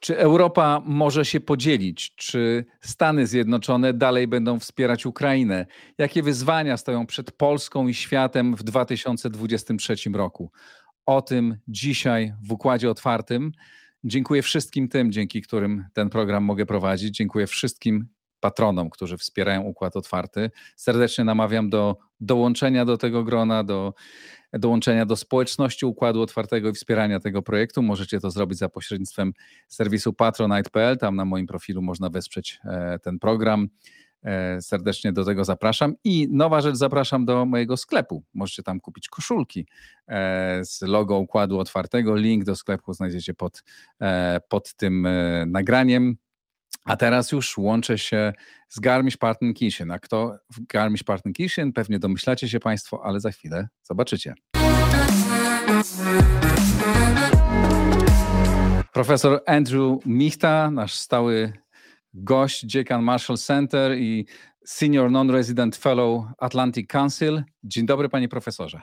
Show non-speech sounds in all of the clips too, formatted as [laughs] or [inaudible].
Czy Europa może się podzielić? Czy Stany Zjednoczone dalej będą wspierać Ukrainę? Jakie wyzwania stoją przed Polską i światem w 2023 roku? O tym dzisiaj w Układzie Otwartym. Dziękuję wszystkim tym, dzięki którym ten program mogę prowadzić. Dziękuję wszystkim patronom, którzy wspierają Układ Otwarty. Serdecznie namawiam do dołączenia do tego grona, do dołączenia do społeczności Układu Otwartego i wspierania tego projektu. Możecie to zrobić za pośrednictwem serwisu patronite.pl. Tam na moim profilu można wesprzeć e, ten program. E, serdecznie do tego zapraszam. I nowa rzecz, zapraszam do mojego sklepu. Możecie tam kupić koszulki e, z logo Układu Otwartego. Link do sklepu znajdziecie pod, pod tym nagraniem. A teraz już łączę się z Garmisch-Partenkirchen. A kto w Garmisch-Partenkirchen? Pewnie domyślacie się Państwo, ale za chwilę zobaczycie. Profesor Andrew Michta, nasz stały gość, dziekan Marshall Center i Senior Non-Resident Fellow Atlantic Council. Dzień dobry, panie profesorze.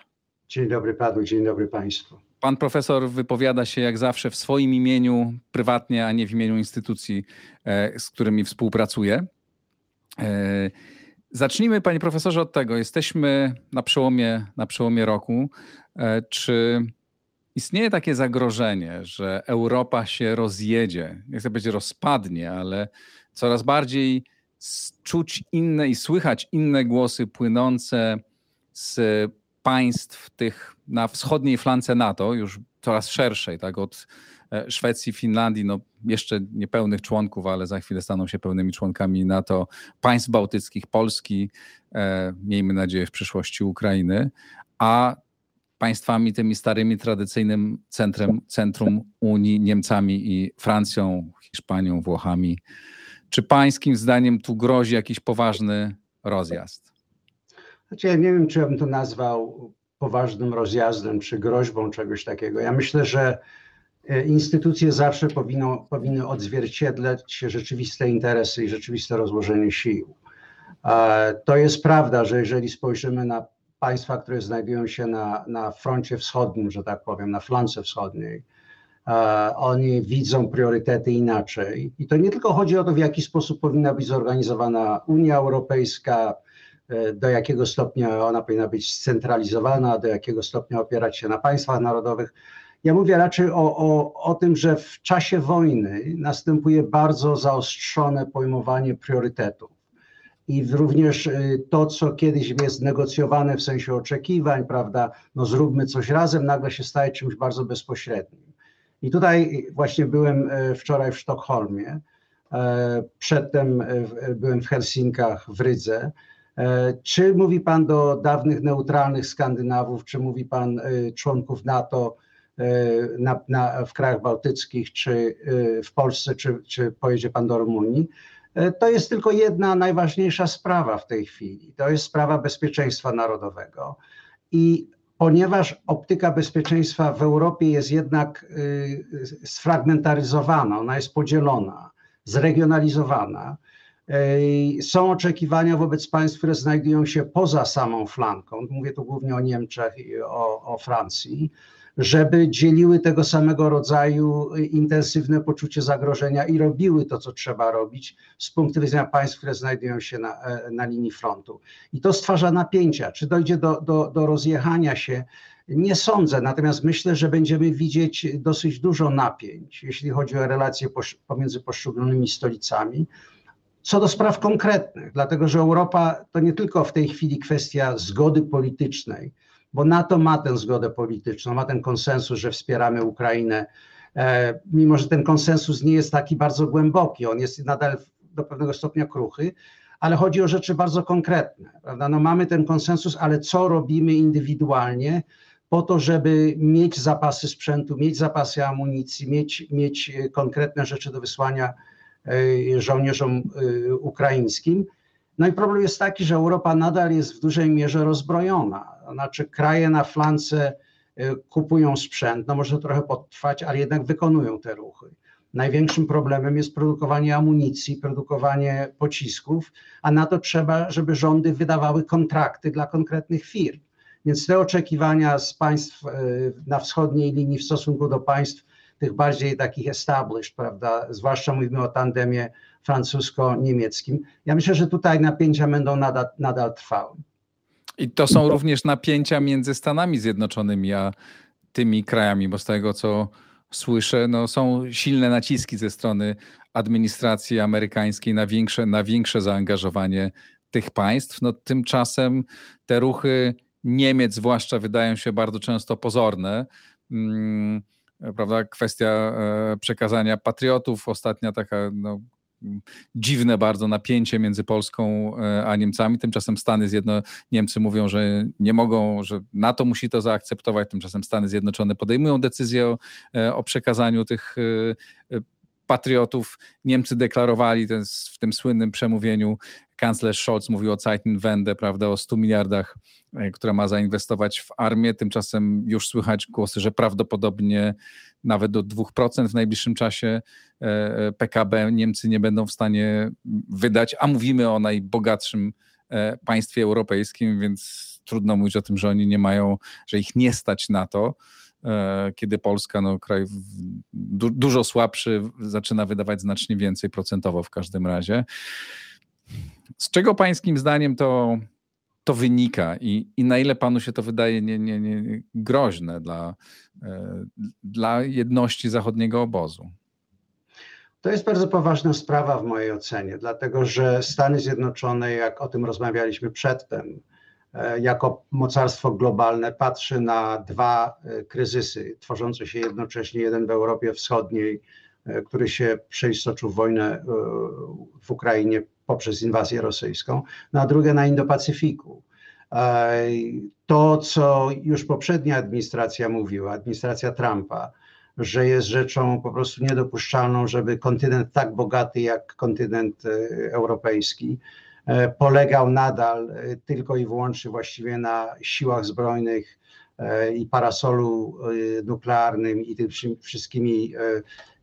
Dzień dobry panu, dzień dobry państwu. Pan profesor wypowiada się jak zawsze w swoim imieniu, prywatnie, a nie w imieniu instytucji, e, z którymi współpracuje. E, zacznijmy, panie profesorze, od tego. Jesteśmy na przełomie, na przełomie roku. E, czy istnieje takie zagrożenie, że Europa się rozjedzie? Nie chcę powiedzieć rozpadnie, ale coraz bardziej czuć inne i słychać inne głosy płynące z państw tych na wschodniej flance NATO, już coraz szerszej, tak, od e, Szwecji, Finlandii, no jeszcze niepełnych członków, ale za chwilę staną się pełnymi członkami NATO, państw bałtyckich, Polski, e, miejmy nadzieję w przyszłości Ukrainy, a państwami tymi starymi, tradycyjnym centrum, centrum Unii, Niemcami i Francją, Hiszpanią, Włochami. Czy pańskim zdaniem tu grozi jakiś poważny rozjazd? Znaczy, ja nie wiem, czy ja bym to nazwał poważnym rozjazdem czy groźbą czegoś takiego. Ja myślę, że e, instytucje zawsze powinno, powinny odzwierciedlać rzeczywiste interesy i rzeczywiste rozłożenie sił. To jest prawda, że jeżeli spojrzymy na państwa, które znajdują się na, na froncie wschodnim, że tak powiem, na flance wschodniej, oni widzą priorytety inaczej. I to nie tylko chodzi o to, w jaki sposób powinna być zorganizowana Unia Europejska, E, do jakiego stopnia ona powinna być scentralizowana, do jakiego stopnia opierać się na państwach narodowych. Ja mówię raczej o, o, o tym, że w czasie wojny następuje bardzo zaostrzone pojmowanie priorytetów. I również e, to, co kiedyś jest negocjowane w sensie oczekiwań, prawda, no zróbmy coś razem, nagle się staje czymś bardzo bezpośrednim. I tutaj właśnie byłem e, wczoraj w Sztokholmie, przedtem byłem w Helsinkach, w Rydze. E, czy mówi Pan do dawnych neutralnych Skandynawów, czy mówi Pan e, członków NATO e, na, na, w krajach bałtyckich, czy w Polsce, czy, czy pojedzie Pan do Rumunii? To jest tylko jedna najważniejsza sprawa w tej chwili. To jest sprawa bezpieczeństwa narodowego. I ponieważ optyka bezpieczeństwa w Europie jest jednak sfragmentaryzowana, ona jest podzielona, zregionalizowana, są oczekiwania wobec państw, które znajdują się poza samą flanką, mówię tu głównie o Niemczech i o, o Francji, żeby dzieliły tego samego rodzaju intensywne poczucie zagrożenia i robiły to, co trzeba robić z punktu widzenia państw, które znajdują się na, na linii frontu. I to stwarza napięcia. Czy dojdzie do, do, do rozjechania się? Nie sądzę, natomiast myślę, że będziemy widzieć dosyć dużo napięć, jeśli chodzi o relacje pomiędzy poszczególnymi stolicami co do spraw konkretnych, dlatego że Europa to nie tylko w tej chwili kwestia zgody politycznej, bo NATO ma tę zgodę polityczną, ma ten konsensus, że wspieramy Ukrainę, e, mimo że ten konsensus nie jest taki bardzo głęboki, on jest nadal do pewnego stopnia kruchy, ale chodzi o rzeczy bardzo konkretne. Prawda? No mamy ten konsensus, ale co robimy indywidualnie po to, żeby mieć zapasy sprzętu, mieć zapasy amunicji, mieć, mieć konkretne rzeczy do wysłania E, żołnierzom e, ukraińskim. No i problem jest taki, że Europa nadal jest w dużej mierze rozbrojona. Znaczy kraje na flance e, kupują sprzęt, no może trochę potrwać, ale jednak wykonują te ruchy. Największym problemem jest produkowanie amunicji, produkowanie pocisków, a na to trzeba, żeby rządy wydawały kontrakty dla konkretnych firm. Więc te oczekiwania z państw e, na wschodniej linii w stosunku do państw tych bardziej takich established, prawda, zwłaszcza mówimy o tandemie francusko-niemieckim. Ja myślę, że tutaj napięcia będą nadal, nadal trwały. I to są również napięcia między Stanami Zjednoczonymi a tymi krajami, bo z tego co słyszę, no są silne naciski ze strony administracji amerykańskiej na większe, na większe zaangażowanie tych państw. No, tymczasem te ruchy Niemiec zwłaszcza wydają się bardzo często pozorne. Hmm, prawda, kwestia e, przekazania patriotów, ostatnia taka no, dziwne bardzo napięcie między Polską e, a Niemcami. Tymczasem Stany Zjednoczone, Niemcy mówią, że nie mogą, że NATO musi to zaakceptować. Tymczasem Stany Zjednoczone podejmują decyzję o, e, o przekazaniu tych patriotów. Niemcy deklarowali ten, w tym słynnym przemówieniu, kanclerz Scholz mówił o Zeitenwende, prawda, o 100 miliardach, e, które ma zainwestować w armię. Tymczasem już słychać głosy, że prawdopodobnie nawet do 2% w najbliższym czasie e, e, PKB Niemcy nie będą w stanie wydać, a mówimy o najbogatszym państwie europejskim, więc trudno mówić o tym, że oni nie mają, że ich nie stać na to. E, kiedy Polska, no, kraj du dużo słabszy, zaczyna wydawać znacznie więcej procentowo w każdym razie. Z czego pańskim zdaniem to, to wynika i, i na ile panu się to wydaje nie, nie, nie groźne dla, e, dla jedności zachodniego obozu? To jest bardzo poważna sprawa w mojej ocenie, dlatego że Stany Zjednoczone, jak o tym rozmawialiśmy przedtem, jako mocarstwo globalne patrzy na dwa e, kryzysy tworzące się jednocześnie, jeden w Europie Wschodniej, e, który się przeistoczył w wojnę w Ukrainie poprzez inwazję rosyjską, no a drugie na Indo-Pacyfiku. To, co już poprzednia administracja mówiła, administracja Trumpa, że jest rzeczą po prostu niedopuszczalną, żeby kontynent tak bogaty jak kontynent europejski, E, polegał nadal e, tylko i wyłącznie właściwie na siłach zbrojnych e, i parasolu nuklearnym i tym wszystkimi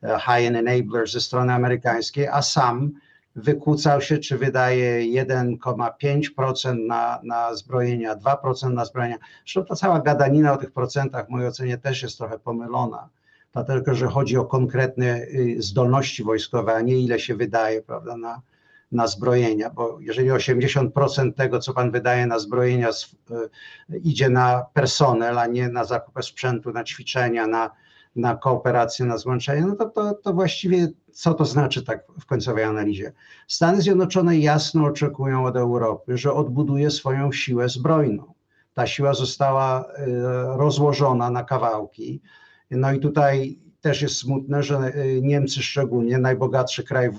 high-end enablers ze strony amerykańskiej, a sam wykłócał się, czy wydaje 1,5% na, na zbrojenia, 2% na zbrojenia. Zresztą ta cała gadanina o tych procentach w mojej ocenie też jest trochę pomylona, dlatego że chodzi o konkretne y, zdolności wojskowe, a nie ile się wydaje prawda, na, na zbrojenia, bo jeżeli 80% tego, co pan wydaje na zbrojenia, e, idzie na personel, a nie na zakupę sprzętu, na ćwiczenia, na, na kooperację, na złączenie, no to, to, to właściwie co to znaczy tak w końcowej analizie? Stany Zjednoczone jasno oczekują od Europy, że odbuduje swoją siłę zbrojną. Ta siła została e, rozłożona na kawałki. No i tutaj też jest smutne, że y, Niemcy szczególnie, najbogatszy kraj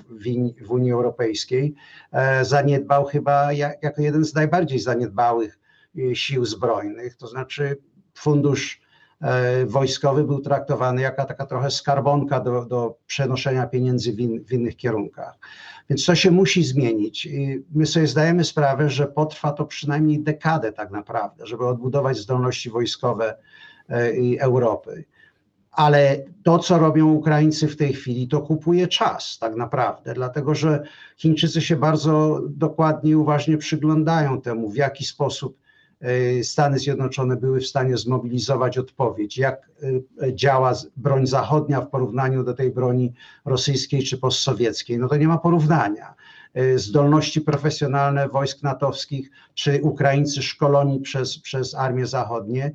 w, Unii Europejskiej, e, zaniedbał chyba jako jeden z najbardziej zaniedbałych y, sił zbrojnych, to znaczy fundusz e, wojskowy był traktowany jako taka trochę skarbonka do, do przenoszenia pieniędzy w, in, w innych kierunkach. Więc to się musi zmienić. I my sobie zdajemy sprawę, że potrwa to przynajmniej dekadę tak naprawdę, żeby odbudować zdolności wojskowe e, Europy ale to, co robią Ukraińcy w tej chwili, to kupuje czas tak naprawdę, dlatego że Chińczycy się bardzo dokładnie i uważnie przyglądają temu, w jaki sposób e, Stany Zjednoczone były w stanie zmobilizować odpowiedź, jak e, działa broń zachodnia w porównaniu do tej broni rosyjskiej czy postsowieckiej. No to nie ma porównania. E, zdolności profesjonalne wojsk natowskich, czy Ukraińcy szkoleni przez, przez armię zachodnie,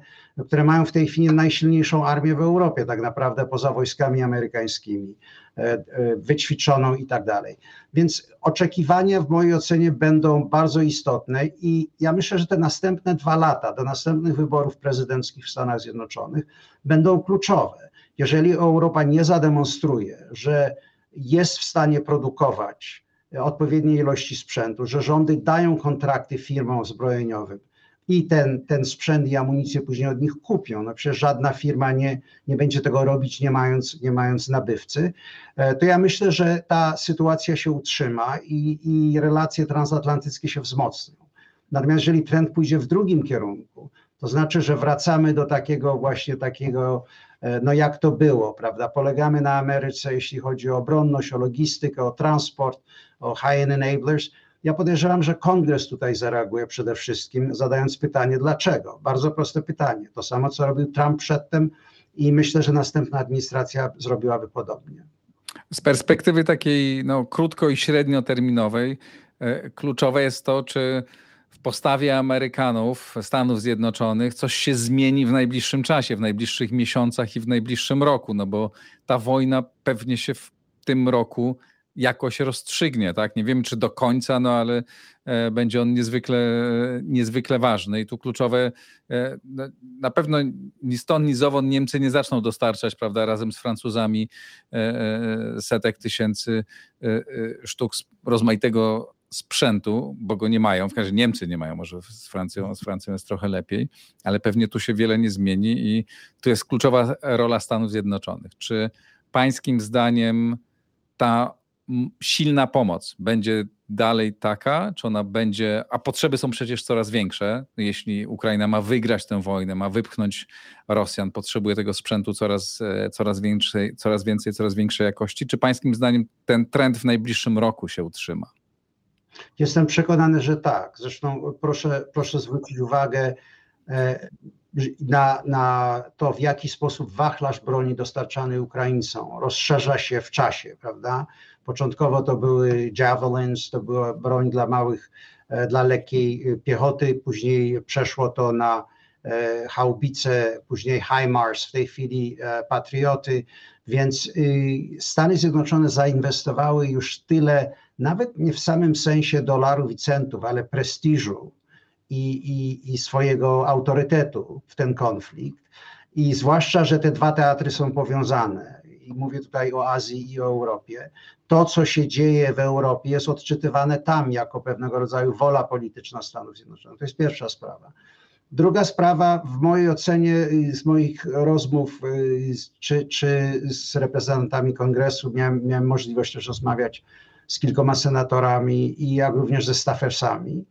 które mają w tej chwili najsilniejszą armię w Europie, tak naprawdę poza wojskami amerykańskimi, e, e, wyćwiczoną i tak dalej. Więc oczekiwania w mojej ocenie będą bardzo istotne i ja myślę, że te następne dwa lata do następnych wyborów prezydenckich w Stanach Zjednoczonych będą kluczowe. Jeżeli Europa nie zademonstruje, że jest w stanie produkować odpowiedniej ilości sprzętu, że rządy dają kontrakty firmom zbrojeniowym i ten, ten sprzęt i amunicję później od nich kupią. No przecież żadna firma nie, nie będzie tego robić, nie mając, nie mając nabywcy. E, to ja myślę, że ta sytuacja się utrzyma i, i relacje transatlantyckie się wzmocnią. Natomiast jeżeli trend pójdzie w drugim kierunku, to znaczy, że wracamy do takiego właśnie takiego no jak to było, prawda? Polegamy na Ameryce, jeśli chodzi o obronność, o logistykę, o transport, o high-end enablers. Ja podejrzewam, że kongres tutaj zareaguje przede wszystkim, zadając pytanie, dlaczego? Bardzo proste pytanie. To samo, co robił Trump przedtem, i myślę, że następna administracja zrobiłaby podobnie. Z perspektywy takiej no, krótko i średnioterminowej, e, kluczowe jest to, czy postawie Amerykanów, Stanów Zjednoczonych, coś się zmieni w najbliższym czasie, w najbliższych miesiącach i w najbliższym roku, no bo ta wojna pewnie się w tym roku jakoś rozstrzygnie, tak? Nie wiem, czy do końca, no ale e, będzie on niezwykle, niezwykle ważny. I tu kluczowe, e, no, na pewno ni stąd, ni zowąd Niemcy nie zaczną dostarczać, prawda, razem z Francuzami e, setek tysięcy sztuk rozmaitego sprzętu, bo go nie mają, w każdym razie Niemcy nie mają, może z Francją, z Francją jest trochę lepiej, ale pewnie tu się wiele nie zmieni i tu jest kluczowa rola Stanów Zjednoczonych. Czy pańskim zdaniem ta silna pomoc będzie dalej taka, czy ona będzie, a potrzeby są przecież coraz większe, jeśli Ukraina ma wygrać tę wojnę, ma wypchnąć Rosjan, potrzebuje tego sprzętu coraz, e, coraz, większej, coraz więcej, coraz większej jakości. Czy pańskim zdaniem ten trend w najbliższym roku się utrzyma? Jestem przekonany, że tak. Zresztą proszę, proszę zwrócić uwagę e, na, na to, w jaki sposób wachlarz broni dostarczany Ukraińcom rozszerza się w czasie, prawda? Początkowo to były javelins, to była broń dla małych, e, dla lekkiej piechoty, później przeszło to na e, haubice, później HIMARS, w tej chwili patrioty, więc y, Stany Zjednoczone zainwestowały już tyle, nawet nie w samym sensie dolarów i centów, ale prestiżu i, i, i swojego autorytetu w ten konflikt. I zwłaszcza, że te dwa teatry są powiązane i mówię tutaj o Azji i o Europie, to, co się dzieje w Europie, jest odczytywane tam jako pewnego rodzaju wola polityczna Stanów Zjednoczonych. To jest pierwsza sprawa. Druga sprawa, w mojej ocenie, z moich rozmów y, czy, czy z reprezentantami kongresu, miałem, miałem możliwość też rozmawiać z kilkoma senatorami i jak również ze staffersami.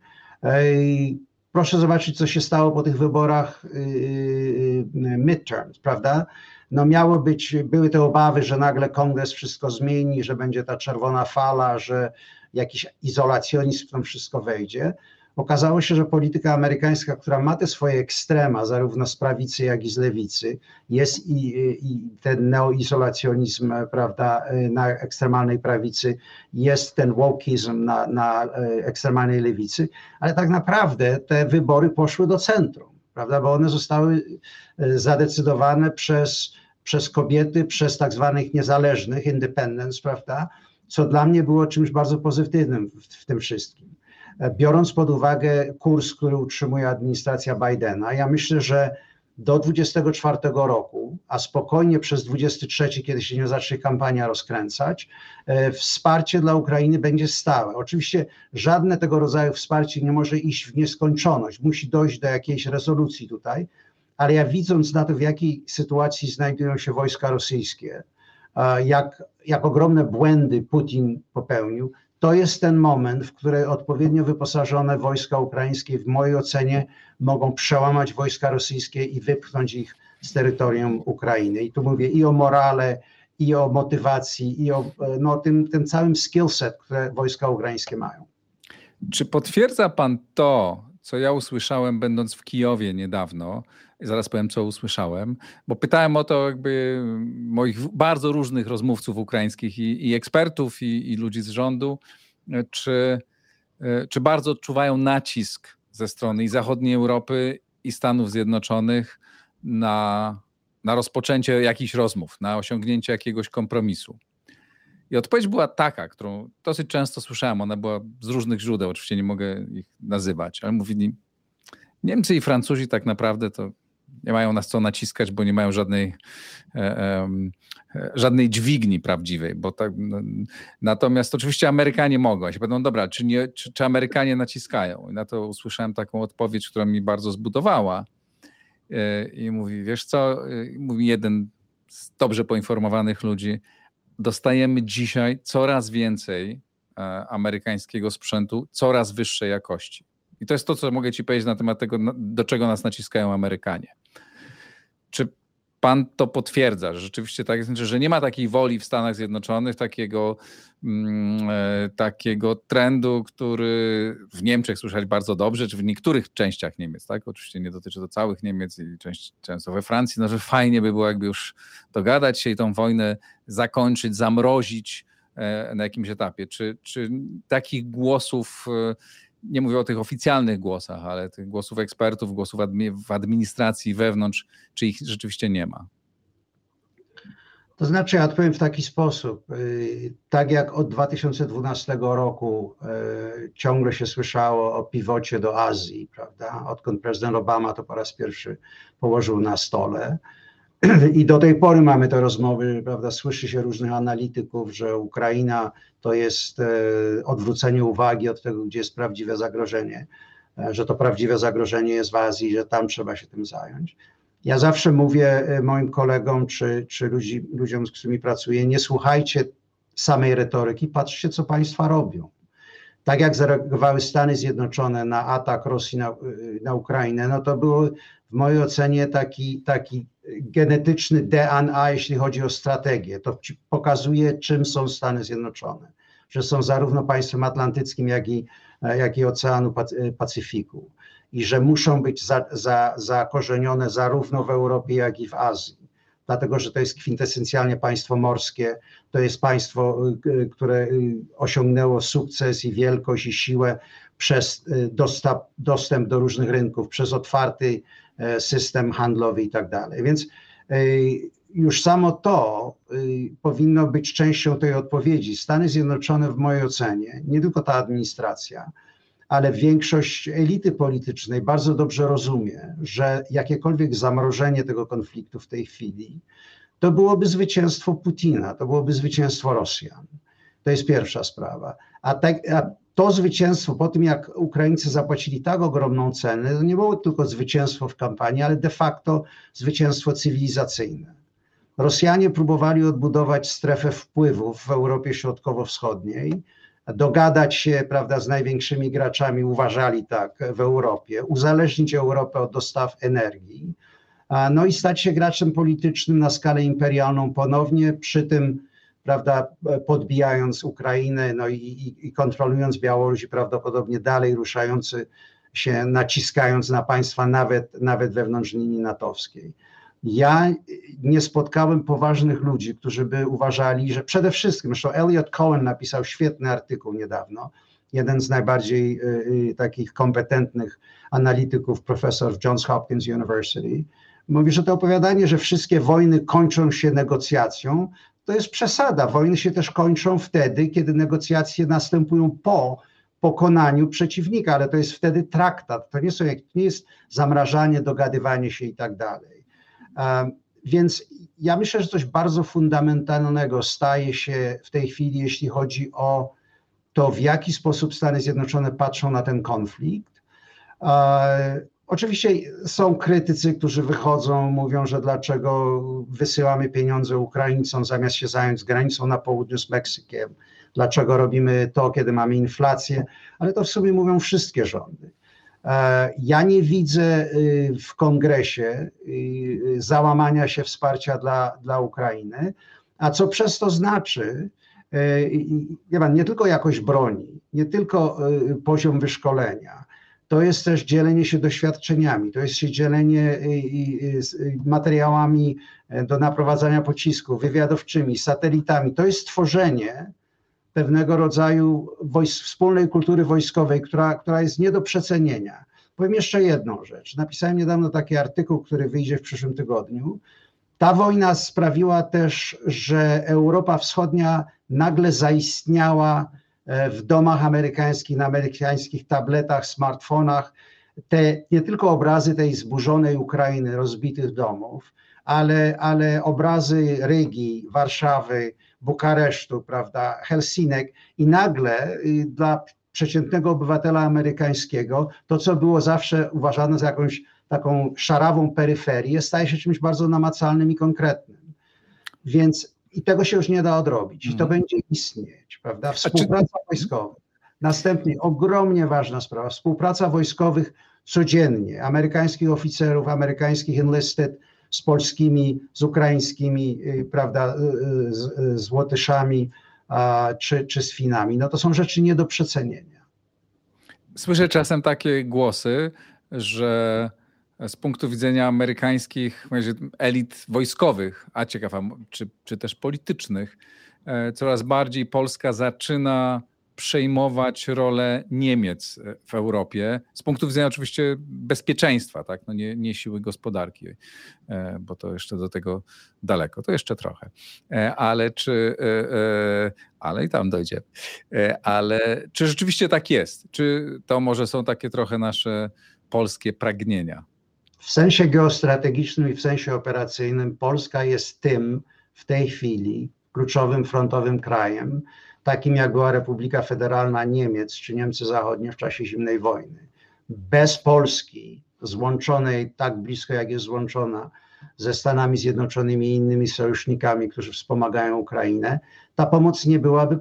Proszę zobaczyć, co się stało po tych wyborach y, midterms, prawda? no miało być, były te obawy, że nagle kongres wszystko zmieni, że będzie ta czerwona fala, że jakiś izolacjonizm w to wszystko wejdzie. Okazało się, że polityka amerykańska, która ma te swoje ekstrema, zarówno z prawicy, jak i z lewicy, jest i, i ten neoizolacjonizm, prawda, na ekstremalnej prawicy, jest ten wokeizm na, na e, ekstremalnej lewicy, ale tak naprawdę te wybory poszły do centrum, prawda, bo one zostały e, zadecydowane przez przez kobiety, przez tak zwanych niezależnych, independents, prawda? Co dla mnie było czymś bardzo pozytywnym w, w tym wszystkim. Biorąc pod uwagę kurs, który utrzymuje administracja Bidena, ja myślę, że do 24 roku, a spokojnie przez 23, kiedy się nie zacznie kampania rozkręcać, e, wsparcie dla Ukrainy będzie stałe. Oczywiście żadne tego rodzaju wsparcie nie może iść w nieskończoność, musi dojść do jakiejś rezolucji tutaj, ale ja widząc na to, w jakiej sytuacji znajdują się wojska rosyjskie, jak, jak ogromne błędy Putin popełnił, to jest ten moment, w którym odpowiednio wyposażone wojska ukraińskie, w mojej ocenie, mogą przełamać wojska rosyjskie i wypchnąć ich z terytorium Ukrainy. I tu mówię i o morale, i o motywacji, i o no, tym, tym całym skillset, które wojska ukraińskie mają. Czy potwierdza pan to, co ja usłyszałem, będąc w Kijowie niedawno, zaraz powiem, co usłyszałem, bo pytałem o to jakby moich bardzo różnych rozmówców ukraińskich i, i ekspertów, i, i, ludzi z rządu, czy, czy bardzo odczuwają nacisk ze strony i zachodniej Europy, i Stanów Zjednoczonych na, na rozpoczęcie jakichś rozmów, na osiągnięcie jakiegoś kompromisu. I odpowiedź była taka, którą dosyć często słyszałem, ona była z różnych źródeł, oczywiście nie mogę ich nazywać, ale mówili, Niemcy i Francuzi tak naprawdę to nie mają nas co naciskać, bo nie mają żadnej, e, e, żadnej dźwigni prawdziwej. Bo tak, no, natomiast oczywiście Amerykanie mogą. Ja się będą, dobra, czy, nie, czy, czy Amerykanie naciskają? I na to usłyszałem taką odpowiedź, która mi bardzo zbudowała. E, I mówi, wiesz co, mówi jeden z dobrze poinformowanych ludzi, dostajemy dzisiaj coraz więcej amerykańskiego sprzętu, coraz wyższej jakości. I to jest to, co mogę Ci powiedzieć na temat tego, do czego nas naciskają Amerykanie. Pan to potwierdza, że rzeczywiście tak jest, że nie ma takiej woli w Stanach Zjednoczonych, takiego, mm, e, takiego trendu, który w Niemczech słyszeć bardzo dobrze, czy w niektórych częściach Niemiec, tak? Oczywiście nie dotyczy to całych Niemiec i część, często we Francji, no że fajnie by było jakby już dogadać się i tą wojnę zakończyć, zamrozić e, na jakimś etapie. Czy, czy takich głosów e, nie mówię o tych oficjalnych głosach, ale tych głosów ekspertów, głosów w administracji wewnątrz, czy ich rzeczywiście nie ma? To znaczy, ja odpowiem w taki sposób. Y, tak jak od 2012 roku y, ciągle się słyszało o piwocie do Azji, prawda? Odkąd prezydent Obama to po raz pierwszy położył na stole, [clears throat] i do tej pory mamy te rozmowy, prawda? Słyszy się różnych analityków, że Ukraina to jest e, odwrócenie uwagi od tego, gdzie jest prawdziwe zagrożenie, e, że to prawdziwe zagrożenie jest w Azji, że tam trzeba się tym zająć. Ja zawsze mówię e, moim kolegom czy, czy ludzi, ludziom, z którymi pracuję, nie słuchajcie samej retoryki, patrzcie, co państwa robią. Tak jak zareagowały Stany Zjednoczone na atak Rosji na, na Ukrainę, no to było w mojej ocenie taki, taki genetyczny DNA, jeśli chodzi o strategię. To pokazuje, czym są Stany Zjednoczone, że są zarówno państwem atlantyckim, jak i, jak i Oceanu Pacyfiku i że muszą być za, za, zakorzenione zarówno w Europie, jak i w Azji. Dlatego, że to jest kwintesencjalnie państwo morskie, to jest państwo, y, które y, osiągnęło sukces i wielkość i siłę przez y, dostęp, do różnych rynków, przez otwarty E, system handlowy i tak dalej. Więc e, już samo to powinno być częścią tej odpowiedzi. Stany Zjednoczone, w mojej ocenie, nie tylko ta administracja, ale większość elity politycznej bardzo dobrze rozumie, że jakiekolwiek zamrożenie tego konfliktu w tej chwili to byłoby zwycięstwo Putina, to byłoby zwycięstwo Rosjan. To jest pierwsza sprawa. A, tak, a to zwycięstwo, po tym jak Ukraińcy zapłacili tak ogromną cenę, to nie było tylko zwycięstwo w kampanii, ale de facto zwycięstwo cywilizacyjne. Rosjanie próbowali odbudować strefę wpływów w Europie Środkowo-Wschodniej, dogadać się prawda, z największymi graczami, uważali tak w Europie, uzależnić Europę od dostaw energii, no i stać się graczem politycznym na skalę imperialną ponownie, przy tym prawda, podbijając Ukrainę no i, i, i kontrolując Białoruś prawdopodobnie dalej ruszający się, naciskając na państwa nawet, nawet wewnątrz linii natowskiej. Ja nie spotkałem poważnych ludzi, którzy by uważali, że przede wszystkim, zresztą Elliot Cohen napisał świetny artykuł niedawno, jeden z najbardziej y, y, takich kompetentnych analityków, profesor w Johns Hopkins University, mówi, że to opowiadanie, że wszystkie wojny kończą się negocjacją, to jest przesada. Wojny się też kończą wtedy, kiedy negocjacje następują po pokonaniu przeciwnika, ale to jest wtedy traktat. To nie, są, nie jest zamrażanie, dogadywanie się i tak dalej. Więc ja myślę, że coś bardzo fundamentalnego staje się w tej chwili, jeśli chodzi o to, w jaki sposób Stany Zjednoczone patrzą na ten konflikt. Oczywiście są krytycy, którzy wychodzą, mówią, że dlaczego wysyłamy pieniądze Ukraińcom zamiast się zająć granicą na południu z Meksykiem, dlaczego robimy to, kiedy mamy inflację, ale to w sumie mówią wszystkie rządy. E, ja nie widzę y, w kongresie y, załamania się wsparcia dla, dla Ukrainy, a co przez to znaczy, e, nie tylko jakość broni, nie tylko y, poziom wyszkolenia, to jest też dzielenie się doświadczeniami, to jest się dzielenie y, y, y, materiałami e, do naprowadzania pocisków, wywiadowczymi, satelitami. To jest tworzenie pewnego rodzaju wojsk, wspólnej kultury wojskowej, która, która jest nie do przecenienia. Powiem jeszcze jedną rzecz. Napisałem niedawno taki artykuł, który wyjdzie w przyszłym tygodniu. Ta wojna sprawiła też, że Europa Wschodnia nagle zaistniała E, w domach amerykańskich, na amerykańskich tabletach, smartfonach, te nie tylko obrazy tej zburzonej Ukrainy, rozbitych domów, ale, ale obrazy Rygi, Warszawy, Bukaresztu, prawda, Helsinek i nagle y, dla przeciętnego obywatela amerykańskiego to, co było zawsze uważane za jakąś taką szarawą peryferię, staje się czymś bardzo namacalnym i konkretnym. Więc i tego się już nie da odrobić. I to mhm. będzie istnieć, prawda? Współpraca wojskowa. Następnie ogromnie ważna sprawa, współpraca wojskowych codziennie, amerykańskich oficerów, amerykańskich enlisted z polskimi, z ukraińskimi, prawda, z, z Łotyszami czy, czy z Finami. No to są rzeczy nie do przecenienia. Słyszę czasem takie głosy, że z punktu widzenia amerykańskich elit wojskowych, a ciekawa, czy, czy też politycznych, e, coraz bardziej Polska zaczyna przejmować rolę Niemiec w Europie, z punktu widzenia oczywiście bezpieczeństwa, tak? no nie, nie siły gospodarki, e, bo to jeszcze do tego daleko, to jeszcze trochę. E, ale czy, ale i tam dojdzie. Ale czy rzeczywiście tak jest? Czy to może są takie trochę nasze polskie pragnienia? W sensie geostrategicznym i w sensie operacyjnym Polska jest tym w tej chwili kluczowym frontowym krajem, takim jak była Republika Federalna Niemiec czy Niemcy Zachodnie w czasie zimnej wojny. Bez Polski, złączonej tak blisko jak jest złączona ze Stanami Zjednoczonymi i innymi sojusznikami, którzy wspomagają Ukrainę, ta pomoc nie byłaby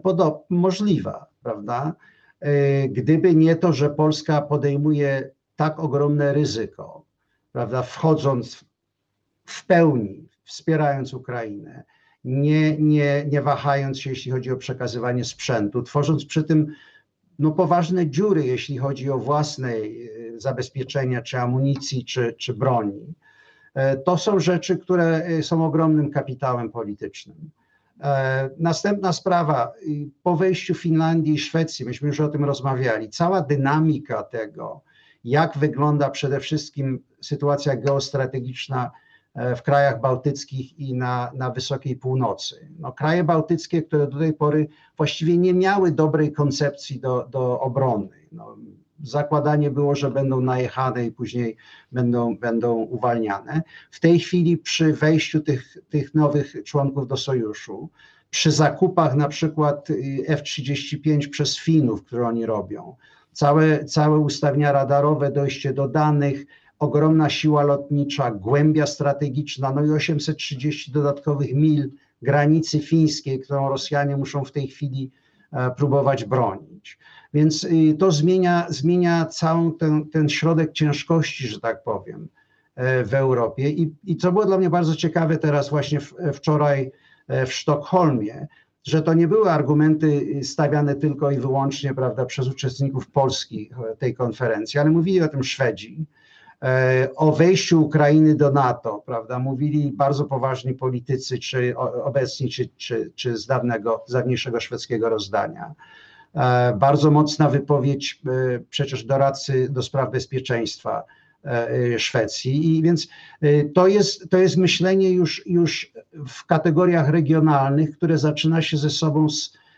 możliwa, prawda? E, gdyby nie to, że Polska podejmuje tak ogromne ryzyko, prawda, wchodząc w pełni, wspierając Ukrainę, nie, nie, nie wahając się, jeśli chodzi o przekazywanie sprzętu, tworząc przy tym no, poważne dziury, jeśli chodzi o własne e, zabezpieczenia, czy amunicji, czy, czy broni. E, to są rzeczy, które e, są ogromnym kapitałem politycznym. Następna sprawa, po wejściu Finlandii i Szwecji, myśmy już o tym rozmawiali, cała dynamika tego, jak wygląda przede wszystkim sytuacja geostrategiczna e, w krajach bałtyckich i na, na wysokiej północy. No, kraje bałtyckie, które do tej pory właściwie nie miały dobrej koncepcji do, do obrony. No, zakładanie było, że będą najechane i później będą, będą uwalniane. W tej chwili przy wejściu tych, tych nowych członków do sojuszu, przy zakupach na przykład y, F-35 przez Finów, które oni robią, całe, całe ustawienia radarowe, dojście do danych, ogromna siła lotnicza, głębia strategiczna, no i 830 dodatkowych mil granicy fińskiej, którą Rosjanie muszą w tej chwili e, próbować bronić. Więc y, to zmienia, zmienia cały ten, ten środek ciężkości, że tak powiem, e, w Europie. I, I co było dla mnie bardzo ciekawe teraz właśnie w, wczoraj e, w Sztokholmie, że to nie były argumenty stawiane tylko i wyłącznie prawda, przez uczestników polskich tej konferencji, ale mówili o tym Szwedzi, o wejściu Ukrainy do NATO, prawda, mówili bardzo poważni politycy, czy obecni, czy, czy, czy z dawnego, z dawniejszego szwedzkiego rozdania. E, bardzo mocna wypowiedź e, przecież doradcy do spraw bezpieczeństwa E, e, Szwecji. I więc e, to jest, to jest myślenie już, już w kategoriach regionalnych, które zaczyna się ze sobą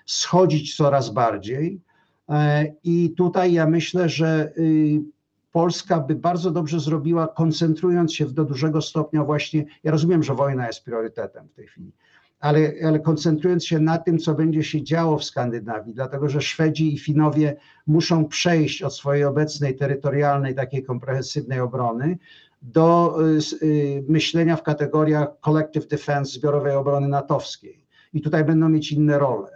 schodzić coraz bardziej. I tutaj ja myślę, że y, Polska by bardzo dobrze zrobiła, koncentrując się do dużego stopnia właśnie, ja rozumiem, że wojna jest priorytetem w tej chwili, ale, ale koncentrując się na tym, co będzie się działo w Skandynawii, dlatego że Szwedzi i Finowie muszą przejść od swojej obecnej terytorialnej, takiej komprehensywnej obrony do y, y, myślenia w kategoriach collective defense, zbiorowej obrony natowskiej. I tutaj będą mieć inne role.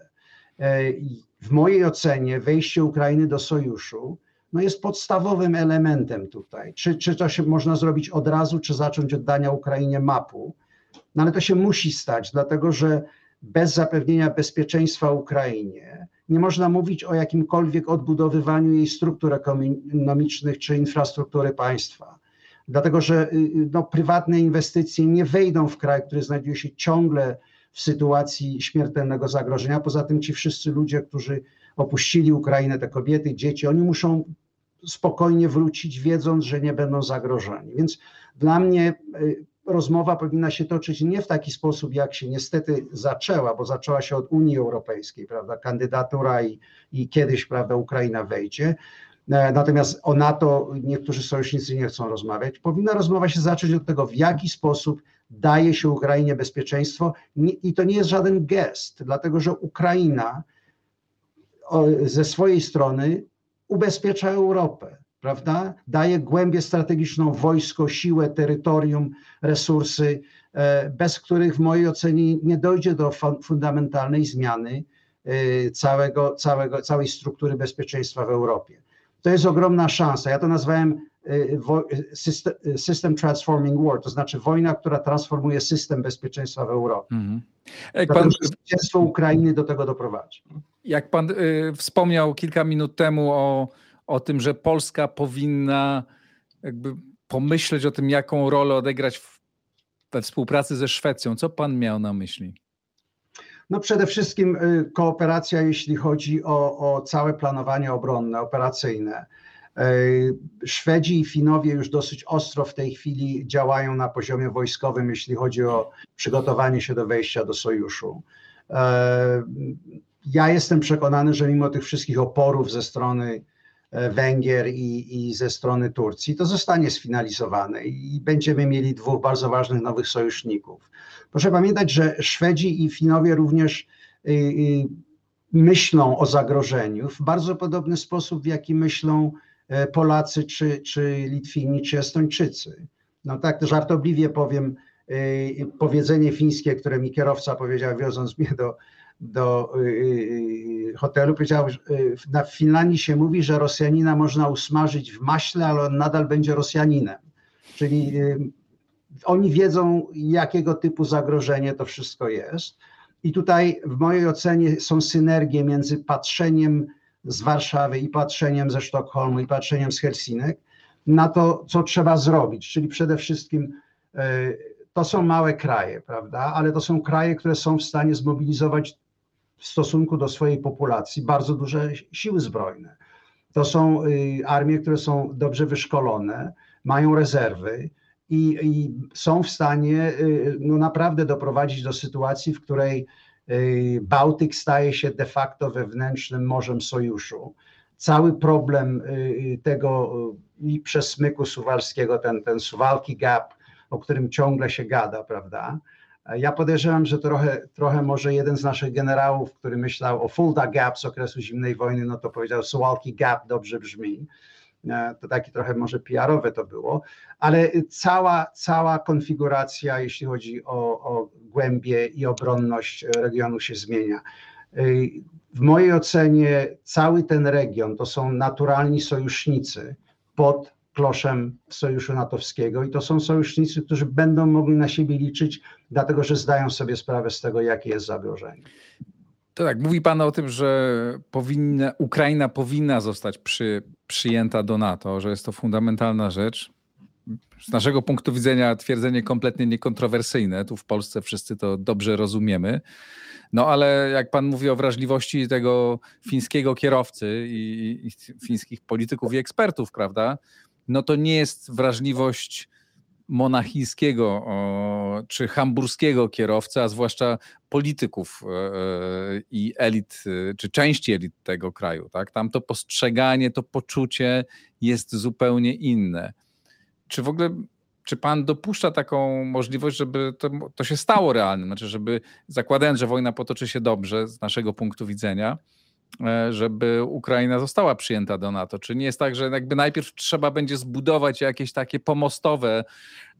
E, w mojej ocenie wejście Ukrainy do sojuszu no jest podstawowym elementem tutaj. Czy, czy to się można zrobić od razu, czy zacząć od dania Ukrainie mapu? No ale to się musi stać, dlatego że bez zapewnienia bezpieczeństwa Ukrainie nie można mówić o jakimkolwiek odbudowywaniu jej struktur ekonomicznych czy infrastruktury państwa. Dlatego, że y, y, no, prywatne inwestycje nie wejdą w kraj, który znajduje się ciągle w sytuacji śmiertelnego zagrożenia. Poza tym ci wszyscy ludzie, którzy opuścili Ukrainę, te kobiety, dzieci, oni muszą spokojnie wrócić, wiedząc, że nie będą zagrożeni. Więc dla mnie y, rozmowa powinna się toczyć nie w taki sposób, jak się niestety zaczęła, bo zaczęła się od Unii Europejskiej, prawda, kandydatura i, i kiedyś, prawda, Ukraina wejdzie. E, natomiast o NATO niektórzy sojusznicy nie chcą rozmawiać. Powinna rozmowa się zacząć od tego, w jaki sposób daje się Ukrainie bezpieczeństwo i to nie jest żaden gest, dlatego że Ukraina ze swojej strony ubezpiecza Europę prawda? Daje głębię strategiczną, wojsko, siłę, terytorium, resursy, e, bez których w mojej ocenie nie dojdzie do fundamentalnej zmiany e, całego, całego, całej struktury bezpieczeństwa w Europie. To jest ogromna szansa. Ja to nazwałem system transforming war, to znaczy wojna, która transformuje system bezpieczeństwa w Europie. Mhm. Jak pan, Ukrainy do tego doprowadzi. Jak pan y, wspomniał kilka minut temu o, o tym, że Polska powinna jakby pomyśleć o tym, jaką rolę odegrać w, we współpracy ze Szwecją. Co pan miał na myśli? No przede wszystkim y, kooperacja, jeśli chodzi o, o całe planowanie obronne, operacyjne. Y, Szwedzi i Finowie już dosyć ostro w tej chwili działają na poziomie wojskowym, jeśli chodzi o przygotowanie się do wejścia do sojuszu. Y, ja jestem przekonany, że mimo tych wszystkich oporów ze strony Węgier i, i ze strony Turcji, to zostanie sfinalizowane i będziemy mieli dwóch bardzo ważnych nowych sojuszników. Proszę pamiętać, że Szwedzi i Finowie również y, y, myślą o zagrożeniu w bardzo podobny sposób, w jaki myślą e, Polacy, czy, czy Litwini, czy Estończycy. No tak żartobliwie powiem, y, powiedzenie fińskie, które mi kierowca powiedział, wioząc mnie do, do hotelu, powiedział, w Finlandii się mówi, że Rosjanina można usmażyć w maśle, ale on nadal będzie Rosjaninem. Czyli oni wiedzą, jakiego typu zagrożenie to wszystko jest. I tutaj w mojej ocenie są synergie między patrzeniem z Warszawy i patrzeniem ze Sztokholmu i patrzeniem z Helsinek na to, co trzeba zrobić. Czyli przede wszystkim e, to są małe kraje, prawda? Ale to są kraje, które są w stanie zmobilizować w stosunku do swojej populacji bardzo duże siły zbrojne. To są y, armie, które są dobrze wyszkolone, mają rezerwy i, i są w stanie y, no naprawdę doprowadzić do sytuacji, w której Bałtyk staje się de facto wewnętrznym morzem sojuszu. Cały problem y, tego i przesmyku suwalskiego, ten, ten Suwalki Gap, o którym ciągle się gada, prawda? Ja podejrzewam, że trochę, trochę może jeden z naszych generałów, który myślał o Fulda Gap z okresu zimnej wojny, no to powiedział Suwalki Gap dobrze brzmi. E, to takie trochę może PR-owe to było, ale cała, cała konfiguracja, jeśli chodzi o, o głębię i obronność regionu się zmienia. E, w mojej ocenie cały ten region to są naturalni sojusznicy pod kloszem Sojuszu Natowskiego i to są sojusznicy, którzy będą mogli na siebie liczyć, dlatego że zdają sobie sprawę z tego, jakie jest zagrożenie. To tak, mówi Pan o tym, że powinna, Ukraina powinna zostać przy, przyjęta do NATO, że jest to fundamentalna rzecz. Z naszego punktu widzenia twierdzenie kompletnie niekontrowersyjne. Tu w Polsce wszyscy to dobrze rozumiemy. No ale jak Pan mówi o wrażliwości tego fińskiego kierowcy i, i fińskich polityków i ekspertów, prawda? No to nie jest wrażliwość monachijskiego czy hamburskiego kierowcy, a zwłaszcza polityków e, e, i elit, e, czy części elit tego kraju. Tak? Tam to postrzeganie, to poczucie jest zupełnie inne. Czy w ogóle, czy pan dopuszcza taką możliwość, żeby to, to się stało realnym? Znaczy, żeby zakładając, że wojna potoczy się dobrze z naszego punktu widzenia, żeby Ukraina została przyjęta do NATO? Czy nie jest tak, że jakby najpierw trzeba będzie zbudować jakieś takie pomostowe,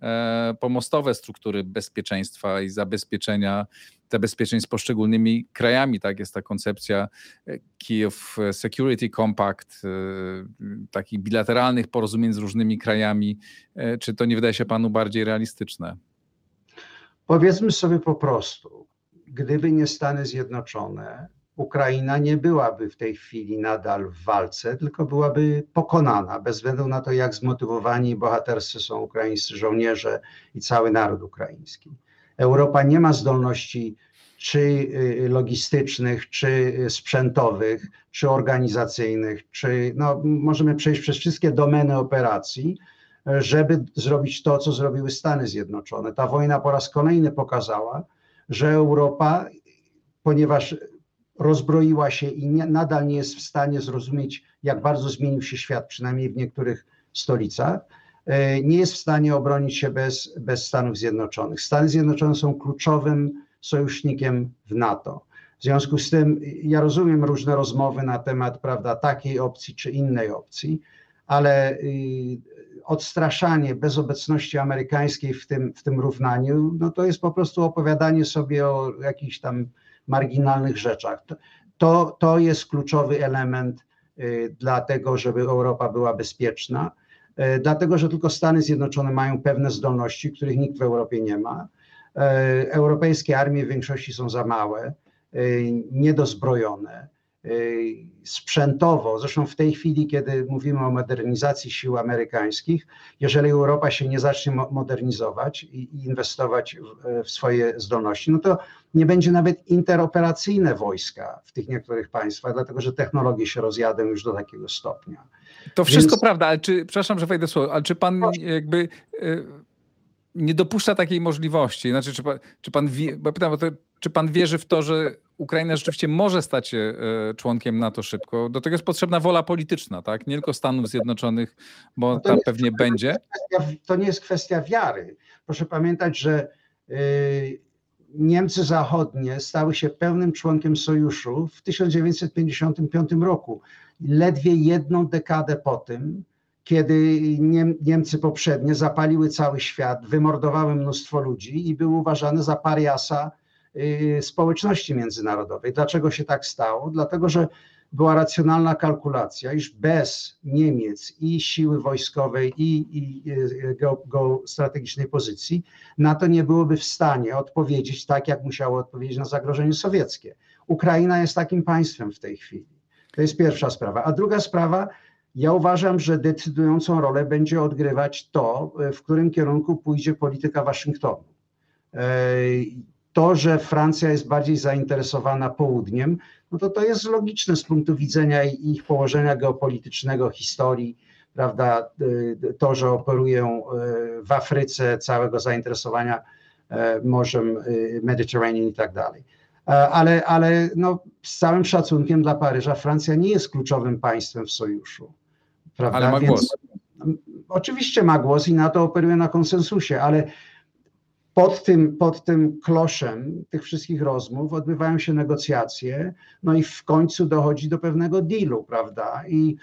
e, pomostowe struktury bezpieczeństwa i zabezpieczenia zabezpieczeń z poszczególnymi krajami? Tak jest ta koncepcja e, Kiev Security Compact, takich bilateralnych porozumień z różnymi krajami. Czy to nie wydaje się panu bardziej realistyczne? Powiedzmy sobie po prostu, gdyby nie Stany Zjednoczone, Ukraina nie byłaby w tej chwili nadal w walce, tylko byłaby pokonana, bez względu na to, jak zmotywowani i bohaterscy są ukraińscy żołnierze i cały naród ukraiński. Europa nie ma zdolności czy y, logistycznych, czy sprzętowych, czy organizacyjnych, czy no, możemy przejść przez wszystkie domeny operacji, żeby zrobić to, co zrobiły Stany Zjednoczone. Ta wojna po raz kolejny pokazała, że Europa, ponieważ rozbroiła się i nie, nadal nie jest w stanie zrozumieć, jak bardzo zmienił się świat, przynajmniej w niektórych stolicach, e, nie jest w stanie obronić się bez, bez Stanów Zjednoczonych. Stany Zjednoczone są kluczowym sojusznikiem w NATO. W związku z tym ja rozumiem różne rozmowy na temat prawda, takiej opcji czy innej opcji, ale y, odstraszanie bez obecności amerykańskiej w tym, w tym równaniu, no to jest po prostu opowiadanie sobie o jakichś tam marginalnych rzeczach. To, to jest kluczowy element y, dla tego, żeby Europa była bezpieczna. dlatego że tylko Stany Zjednoczone mają pewne zdolności, których nikt w Europie nie ma. Europejskie armie w większości są za małe, niedozbrojone sprzętowo. Zresztą w tej chwili, kiedy mówimy o modernizacji sił amerykańskich, jeżeli Europa się nie zacznie modernizować i inwestować w, swoje zdolności, no to nie będzie nawet interoperacyjne wojska w tych niektórych państwach, dlatego że technologie się rozjadą już do takiego stopnia. To wszystko Więc... prawda, ale czy, przepraszam, że wejdę słowo, ale czy pan jakby y, nie dopuszcza takiej możliwości? Znaczy, czy pan, czy pan wie, bo pytam, bo to, czy pan wierzy w to, że Ukraina rzeczywiście może stać się e, członkiem NATO szybko? Do tego jest potrzebna wola polityczna, tak? Nie tylko Stanów Zjednoczonych, bo no tam pewnie to będzie. To nie jest kwestia wiary. Proszę pamiętać, że yy, Niemcy Zachodnie stały się pełnym członkiem sojuszu w 1955 roku. Ledwie jedną dekadę po tym, kiedy Niemcy poprzednie zapaliły cały świat, wymordowały mnóstwo ludzi i były uważane za pariasa społeczności międzynarodowej. Dlaczego się tak stało? Dlatego, że była racjonalna kalkulacja, iż bez Niemiec i siły wojskowej i, i y, geostrategicznej pozycji NATO nie byłoby w stanie odpowiedzieć tak, jak musiało odpowiedzieć na zagrożenie sowieckie. Ukraina jest takim państwem w tej chwili. To jest pierwsza sprawa. A druga sprawa, ja uważam, że decydującą rolę będzie odgrywać to, w którym kierunku pójdzie polityka Waszyngtonu. E, to, że Francja jest bardziej zainteresowana południem, no to to jest logiczne z punktu widzenia ich położenia geopolitycznego, historii, prawda, e, to, że operują e, w Afryce, całego zainteresowania Morzem Mediterranean i tak dalej. Ale, ale no, z całym szacunkiem dla Paryża, Francja nie jest kluczowym państwem w sojuszu. Prawda? Ale ma Więc, głos. Oczywiście ma głos i na to operuje na konsensusie, ale pod tym, pod tym kloszem tych wszystkich rozmów odbywają się negocjacje, no i w końcu dochodzi do pewnego dealu, prawda? I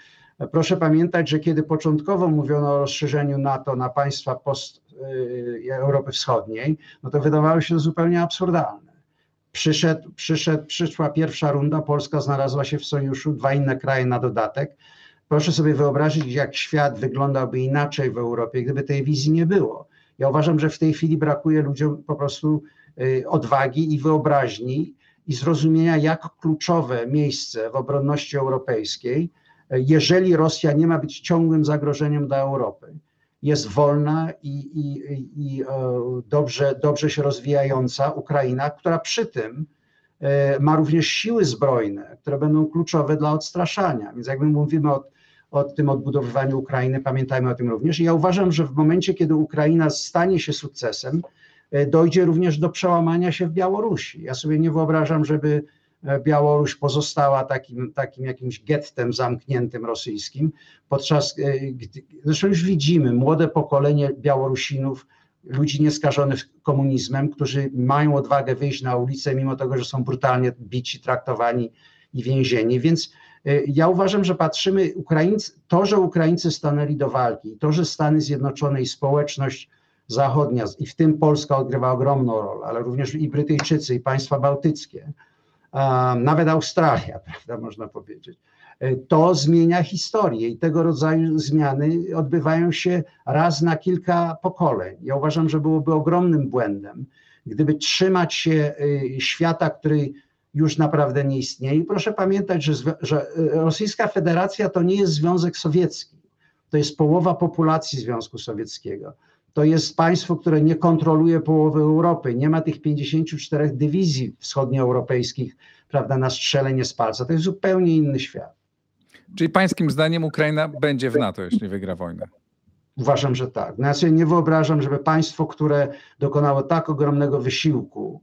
proszę pamiętać, że kiedy początkowo mówiono o rozszerzeniu NATO na państwa post y, Europy Wschodniej, no to wydawało się zupełnie absurdalne. Przyszedł, przyszedł, przyszła pierwsza runda, Polska znalazła się w sojuszu, dwa inne kraje na dodatek. Proszę sobie wyobrazić, jak świat wyglądałby inaczej w Europie, gdyby tej wizji nie było. Ja uważam, że w tej chwili brakuje ludziom po prostu y, odwagi i wyobraźni i zrozumienia, jak kluczowe miejsce w obronności europejskiej, y, jeżeli Rosja nie ma być ciągłym zagrożeniem dla Europy, jest wolna i, i, i dobrze, dobrze się rozwijająca Ukraina, która przy tym y, ma również siły zbrojne, które będą kluczowe dla odstraszania. Więc jakby mówimy o o tym odbudowywaniu Ukrainy, pamiętajmy o tym również. I ja uważam, że w momencie, kiedy Ukraina stanie się sukcesem, e, dojdzie również do przełamania się w Białorusi. Ja sobie nie wyobrażam, żeby e, Białoruś pozostała takim, takim jakimś gettem zamkniętym rosyjskim, podczas e, zresztą już widzimy młode pokolenie Białorusinów, ludzi nieskażonych komunizmem, którzy mają odwagę wyjść na ulicę, mimo tego, że są brutalnie bici, traktowani i więzieni, więc ja uważam, że patrzymy, Ukraińcy, to, że Ukraińcy stanęli do walki, to, że Stany Zjednoczone i społeczność zachodnia, i w tym Polska odgrywa ogromną rolę, ale również i Brytyjczycy, i państwa bałtyckie, nawet Australia, [laughs] prawda, można powiedzieć, y, to zmienia historię i tego rodzaju zmiany odbywają się raz na kilka pokoleń. Ja uważam, że byłoby ogromnym błędem, gdyby trzymać się y, świata, który już naprawdę nie istnieje. I proszę pamiętać, że, że e, Rosyjska Federacja to nie jest Związek Sowiecki. To jest połowa populacji Związku Sowieckiego. To jest państwo, które nie kontroluje połowy Europy. Nie ma tych 54 dywizji wschodnioeuropejskich, prawda, na strzelenie z palca. To jest zupełnie inny świat. Czyli pańskim zdaniem Ukraina będzie w NATO, jeśli wygra wojnę? Uważam, że tak. No ja sobie nie wyobrażam, żeby państwo, które dokonało tak ogromnego wysiłku,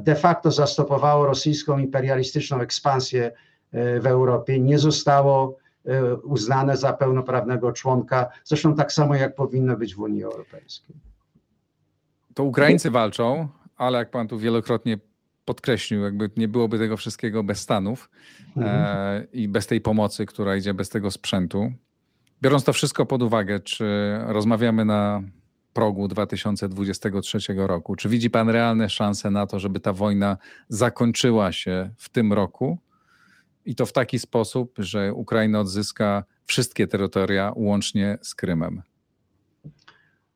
de facto zastopowało rosyjską imperialistyczną ekspansję e, w Europie, nie zostało e, uznane za pełnoprawnego członka, zresztą tak samo jak powinno być w Unii Europejskiej. To Ukraińcy walczą, ale jak pan tu wielokrotnie podkreślił, jakby nie byłoby tego wszystkiego bez Stanów mhm. e, i bez tej pomocy, która idzie bez tego sprzętu. Biorąc to wszystko pod uwagę, czy rozmawiamy na progu 2023 roku. Czy widzi Pan realne szanse na to, żeby ta wojna zakończyła się w tym roku? I to w taki sposób, że Ukraina odzyska wszystkie terytoria łącznie z Krymem.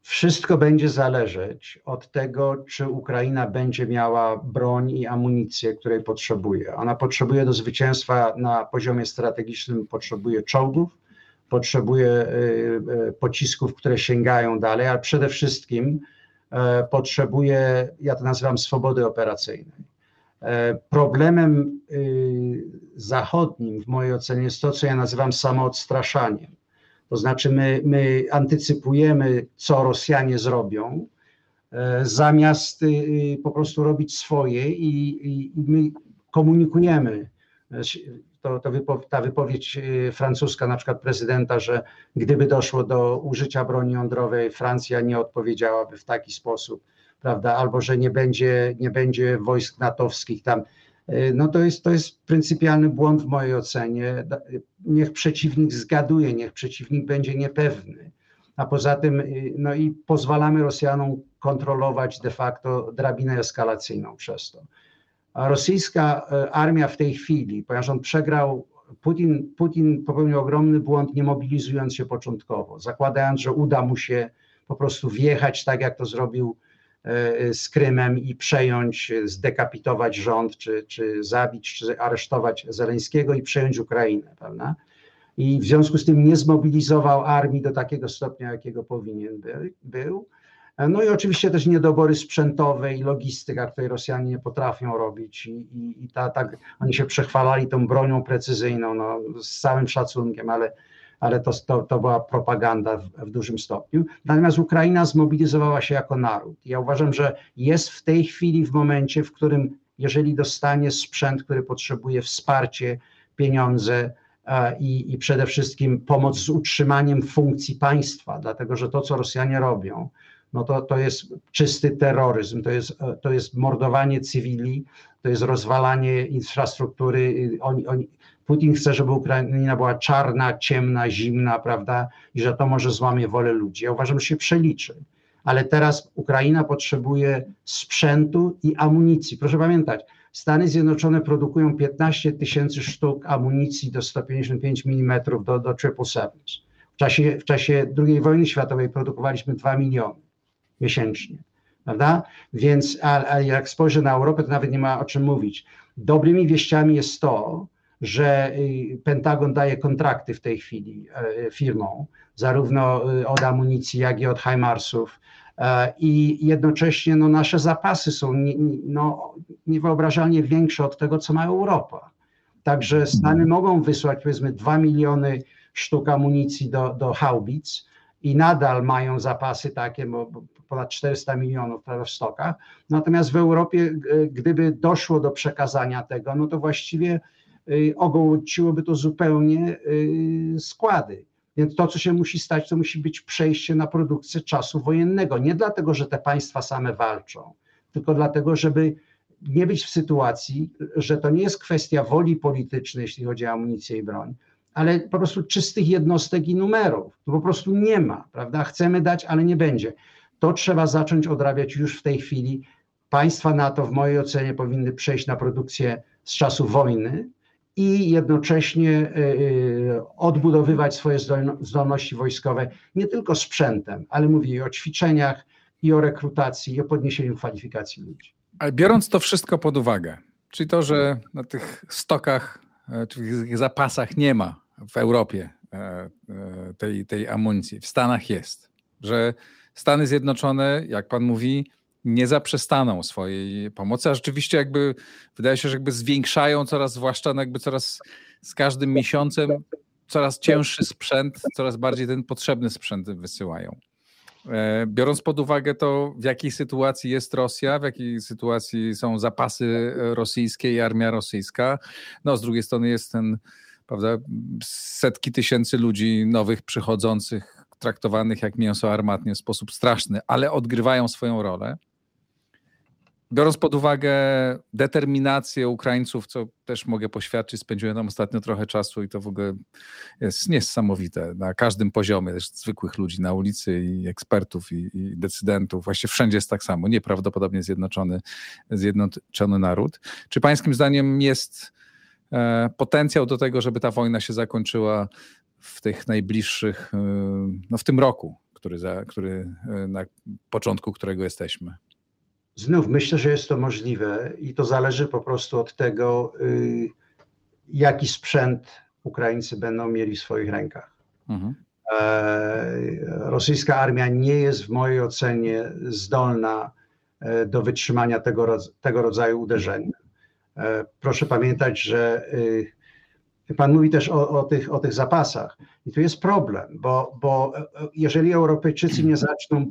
Wszystko będzie zależeć od tego, czy Ukraina będzie miała broń i amunicję, której potrzebuje. Ona potrzebuje do zwycięstwa na poziomie strategicznym, potrzebuje czołgów, potrzebuje y, y, pocisków, które sięgają dalej, ale przede wszystkim e, potrzebuje, ja to nazywam swobody operacyjnej. E, problemem y, zachodnim w mojej ocenie jest to, co ja nazywam samoodstraszaniem. To znaczy, my, my antycypujemy, co Rosjanie zrobią, e, zamiast po prostu robić swoje i, i, i my komunikujemy to, to wypo, ta wypowiedź y, francuska, na przykład prezydenta, że gdyby doszło do użycia broni jądrowej, Francja nie odpowiedziałaby w taki sposób, prawda, albo że nie będzie, nie będzie wojsk natowskich tam. Y, no to jest, to jest pryncypialny błąd w mojej ocenie. Niech przeciwnik zgaduje, niech przeciwnik będzie niepewny. A poza tym, y, no i pozwalamy Rosjanom kontrolować de facto drabinę eskalacyjną przez to rosyjska e, armia w tej chwili, ponieważ on przegrał, Putin, Putin popełnił ogromny błąd, nie mobilizując się początkowo, zakładając, że uda mu się po prostu wjechać tak, jak to zrobił e, z Krymem i przejąć, zdekapitować rząd, czy, czy zabić, czy aresztować Zeleńskiego i przejąć Ukrainę, prawda? I w związku z tym nie zmobilizował armii do takiego stopnia, jakiego powinien by, był. No i oczywiście też niedobory sprzętowe i logistyka, której Rosjanie nie potrafią robić i, i, i ta, tak, oni się przechwalali tą bronią precyzyjną, no, z całym szacunkiem, ale, ale to, to, to była propaganda w, w dużym stopniu. Natomiast Ukraina zmobilizowała się jako naród. Ja uważam, że jest w tej chwili w momencie, w którym jeżeli dostanie sprzęt, który potrzebuje wsparcie, pieniądze, i, i, przede wszystkim pomoc z utrzymaniem funkcji państwa, dlatego że to, co Rosjanie robią, no to, to jest czysty terroryzm, to jest, to jest mordowanie cywili, to jest rozwalanie infrastruktury. Oni, Putin chce, żeby Ukraina była czarna, ciemna, zimna, prawda, i że to może złamie wolę ludzi. Ja uważam, że się przeliczy. Ale teraz Ukraina potrzebuje sprzętu i amunicji. Proszę pamiętać, Stany Zjednoczone produkują 15 tysięcy sztuk amunicji do 155 mm do, do 777. W czasie, w czasie II wojny światowej produkowaliśmy 2 miliony miesięcznie, prawda? Więc, a, a jak spojrzę na Europę, to nawet nie ma o czym mówić. Dobrymi wieściami jest to, że y, Pentagon daje kontrakty w tej chwili y, firmom, zarówno y, od amunicji, jak i od HIMARSów. E, I jednocześnie no, nasze zapasy są nie, no, niewyobrażalnie większe od tego, co ma Europa. Także Stany mogą wysłać powiedzmy 2 miliony sztuk amunicji do, do haubic i nadal mają zapasy takie, bo ponad 400 milionów w stokach. Natomiast w Europie, gdyby doszło do przekazania tego, no to właściwie y, ogołociłoby to zupełnie y, składy. Więc to, co się musi stać, to musi być przejście na produkcję czasu wojennego. Nie dlatego, że te państwa same walczą, tylko dlatego, żeby nie być w sytuacji, że to nie jest kwestia woli politycznej, jeśli chodzi o amunicję i broń, ale po prostu czystych jednostek i numerów. To po prostu nie ma, prawda? Chcemy dać, ale nie będzie. To trzeba zacząć odrabiać już w tej chwili. Państwa NATO, w mojej ocenie, powinny przejść na produkcję z czasu wojny i jednocześnie y, y, odbudowywać swoje zdolności wojskowe nie tylko sprzętem, ale mówię o ćwiczeniach i o rekrutacji, i o podniesieniu kwalifikacji ludzi. Ale biorąc to wszystko pod uwagę, czyli to, że na tych stokach, e, czy tych zapasach nie ma w Europie e, e, tej, tej amunicji, w Stanach jest, że Stany Zjednoczone, jak pan mówi, nie zaprzestaną swojej pomocy, a rzeczywiście jakby wydaje się, że jakby zwiększają coraz, zwłaszcza no jakby coraz z każdym miesiącem coraz cięższy sprzęt, coraz bardziej ten potrzebny sprzęt wysyłają. E, biorąc pod uwagę to, w jakiej sytuacji jest Rosja, w jakiej sytuacji są zapasy rosyjskie i armia rosyjska, no z drugiej strony jest ten, prawda, setki tysięcy ludzi nowych przychodzących, traktowanych jak mięso armatnie w sposób straszny, ale odgrywają swoją rolę. Biorąc pod uwagę determinację Ukraińców, co też mogę poświadczyć, spędziłem tam ostatnio trochę czasu i to w ogóle jest niesamowite na każdym poziomie, też zwykłych ludzi na ulicy i ekspertów i, i decydentów. Właściwie wszędzie jest tak samo, nieprawdopodobnie zjednoczony, zjednoczony naród. Czy pańskim zdaniem jest e, potencjał do tego, żeby ta wojna się zakończyła w tych najbliższych, e, no w tym roku, który, za, który na początku którego jesteśmy? Znów myślę, że jest to możliwe i to zależy po prostu od tego, y, jaki sprzęt Ukraińcy będą mieli w swoich rękach. Mhm. E, rosyjska armia nie jest w mojej ocenie zdolna e, do wytrzymania tego, tego rodzaju uderzeń. E, proszę pamiętać, że y, Pan mówi też o, o, tych, o tych zapasach. I tu jest problem, bo, bo jeżeli Europejczycy nie zaczną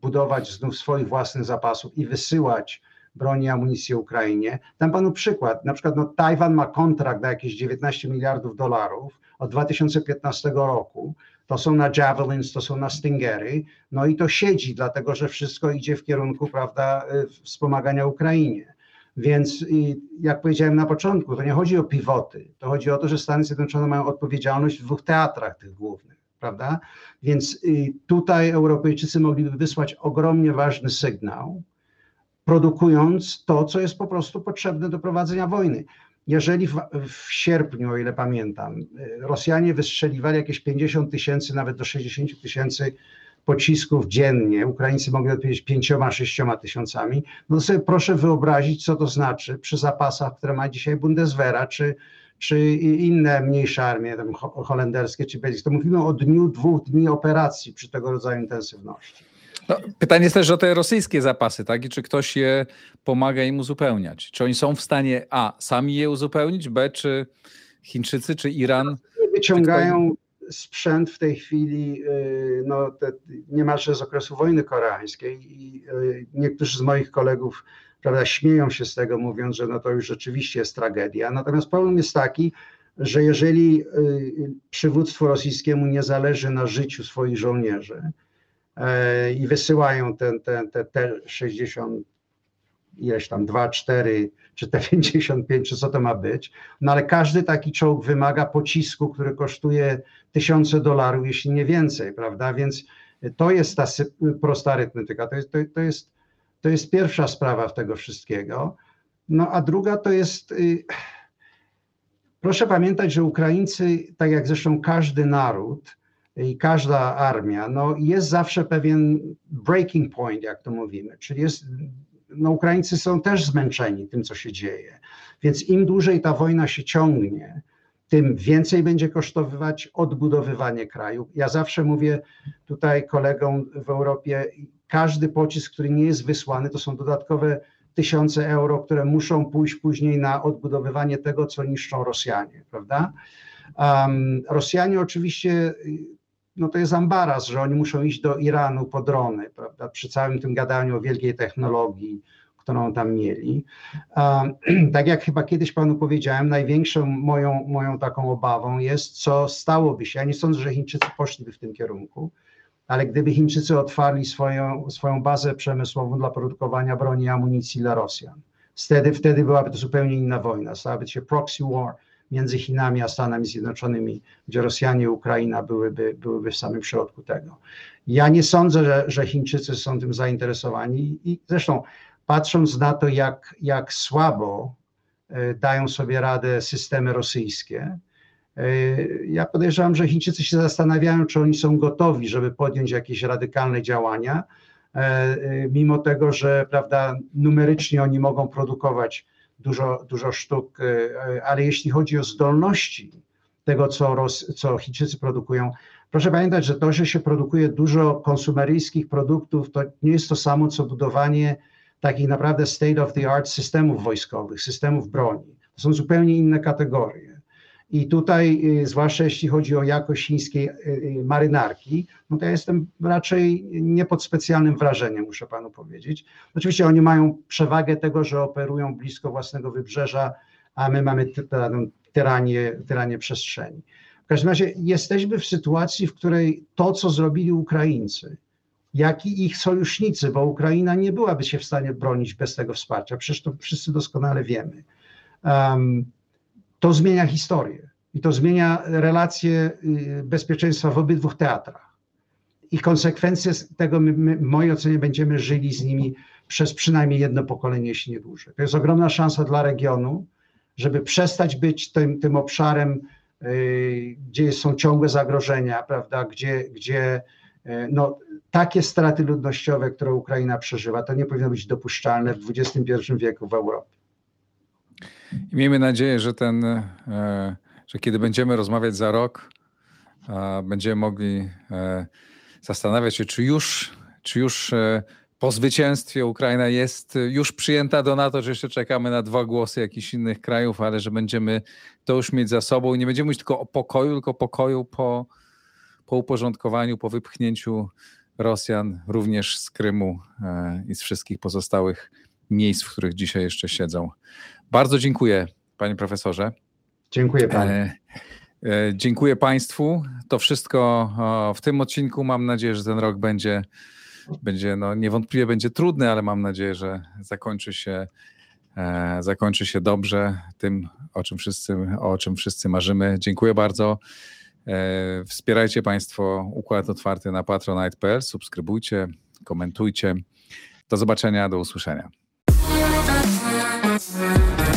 budować znów swoich własnych zapasów i wysyłać broni i amunicję Ukrainie, dam panu przykład. Na przykład no, Tajwan ma kontrakt na jakieś 19 miliardów dolarów od 2015 roku. To są na Javelins, to są na Stingery, no i to siedzi, dlatego że wszystko idzie w kierunku, prawda, y, wspomagania Ukrainie. Więc jak powiedziałem na początku, to nie chodzi o pivoty, to chodzi o to, że Stany Zjednoczone mają odpowiedzialność w dwóch teatrach tych głównych, prawda? Więc tutaj Europejczycy mogliby wysłać ogromnie ważny sygnał, produkując to, co jest po prostu potrzebne do prowadzenia wojny. Jeżeli w, w sierpniu, o ile pamiętam, Rosjanie wystrzeliwali jakieś 50 tysięcy, nawet do 60 tysięcy pocisków dziennie, Ukraińcy mogli odpowiedzieć pięcioma, sześcioma tysiącami, no sobie proszę wyobrazić, co to znaczy przy zapasach, które ma dzisiaj Bundeswehra, czy, czy inne mniejsze armie tam holenderskie, czy belgijskie. To mówimy o dniu, dwóch dni operacji przy tego rodzaju intensywności. No, pytanie jest też o te rosyjskie zapasy, tak? I czy ktoś je pomaga im uzupełniać? Czy oni są w stanie A, sami je uzupełnić, B, czy Chińczycy, czy Iran? Wyciągają sprzęt w tej chwili y, no, te, niemalże z okresu wojny koreańskiej i y, niektórzy z moich kolegów prawda, śmieją się z tego, mówiąc, że no to już rzeczywiście jest tragedia. Natomiast problem jest taki, że jeżeli y, przywództwu rosyjskiemu nie zależy na życiu swoich żołnierzy i wysyłają ten, ten, te, te 60 ileś tam 2, 4 czy te [laughs] 55, czy co to ma być, no ale każdy taki czołg wymaga pocisku, który kosztuje tysiące dolarów, jeśli nie więcej, prawda? Więc to jest ta prosta arytmetyka, to jest, to, to jest, to jest pierwsza sprawa w tego wszystkiego. No a druga to jest, y, proszę pamiętać, że Ukraińcy, tak jak zresztą każdy naród i każda armia, no jest zawsze pewien breaking point, jak to mówimy, czyli jest no Ukraińcy są też zmęczeni tym, co się dzieje. Więc im dłużej ta wojna się ciągnie, tym więcej będzie kosztować odbudowywanie kraju. Ja zawsze mówię tutaj kolegom w Europie, każdy pocisk, który nie jest wysłany, to są dodatkowe tysiące euro, które muszą pójść później na odbudowywanie tego, co niszczą Rosjanie, prawda? Um, Rosjanie oczywiście no to jest ambaras, że oni muszą iść do Iranu po drony, prawda, przy całym tym gadaniu o wielkiej technologii, którą tam mieli. [clears throat] tak jak chyba kiedyś panu powiedziałem, największą moją, moją taką obawą jest, co stałoby się. Ja nie sądzę, że Chińczycy poszliby w tym kierunku, ale gdyby Chińczycy otwarli swoją, swoją bazę przemysłową dla produkowania broni i amunicji dla Rosjan, wtedy, wtedy byłaby to zupełnie inna wojna. Stałaby się proxy war między Chinami a Stanami Zjednoczonymi, gdzie Rosjanie i Ukraina byłyby, byłyby w samym środku tego. Ja nie sądzę, że, że Chińczycy są tym zainteresowani i zresztą patrząc na to, jak, jak słabo e, dają sobie radę systemy rosyjskie, e, ja podejrzewam, że Chińczycy się zastanawiają, czy oni są gotowi, żeby podjąć jakieś radykalne działania, e, mimo tego, że prawda, numerycznie oni mogą produkować dużo, dużo sztuk, e, ale jeśli chodzi o zdolności tego, co, Ros, co Chińczycy produkują, proszę pamiętać, że to, że się produkuje dużo konsumeryjskich produktów, to nie jest to samo, co budowanie takich naprawdę state of the art systemów wojskowych, systemów broni. To są zupełnie inne kategorie. I tutaj, y, zwłaszcza jeśli chodzi o jakość chińskiej y, y, marynarki, no to ja jestem raczej nie pod specjalnym wrażeniem, muszę panu powiedzieć. Oczywiście oni mają przewagę tego, że operują blisko własnego wybrzeża, a my mamy tyranię, tyranię przestrzeni. W każdym razie jesteśmy w sytuacji, w której to, co zrobili Ukraińcy, jak i ich sojusznicy, bo Ukraina nie byłaby się w stanie bronić bez tego wsparcia, przecież to wszyscy doskonale wiemy. Um, to zmienia historię i to zmienia relacje y, bezpieczeństwa w obydwu teatrach. I konsekwencje tego, my, my, w mojej ocenie, będziemy żyli z nimi przez przynajmniej jedno pokolenie, jeśli nie dłużej. To jest ogromna szansa dla regionu, żeby przestać być tym, tym obszarem, gdzie są ciągłe zagrożenia, prawda, gdzie, gdzie no, takie straty ludnościowe, które Ukraina przeżywa, to nie powinno być dopuszczalne w XXI wieku w Europie. I miejmy nadzieję, że ten, że kiedy będziemy rozmawiać za rok, będziemy mogli zastanawiać się, czy już, czy już po zwycięstwie Ukraina jest już przyjęta do NATO, że jeszcze czekamy na dwa głosy jakichś innych krajów, ale że będziemy to już mieć za sobą i nie będziemy mówić tylko o pokoju, tylko pokoju po, po uporządkowaniu, po wypchnięciu Rosjan również z Krymu e, i z wszystkich pozostałych miejsc, w których dzisiaj jeszcze siedzą. Bardzo dziękuję, panie profesorze. Dziękuję panu. E, e, dziękuję Państwu. To wszystko w tym odcinku. Mam nadzieję, że ten rok będzie będzie, no niewątpliwie będzie trudny, ale mam nadzieję, że zakończy się, e, zakończy się dobrze tym, o czym wszyscy, o czym wszyscy marzymy. Dziękuję bardzo. E, wspierajcie Państwo Układ Otwarty na patronite.pl, subskrybujcie, komentujcie. Do zobaczenia, do usłyszenia. Música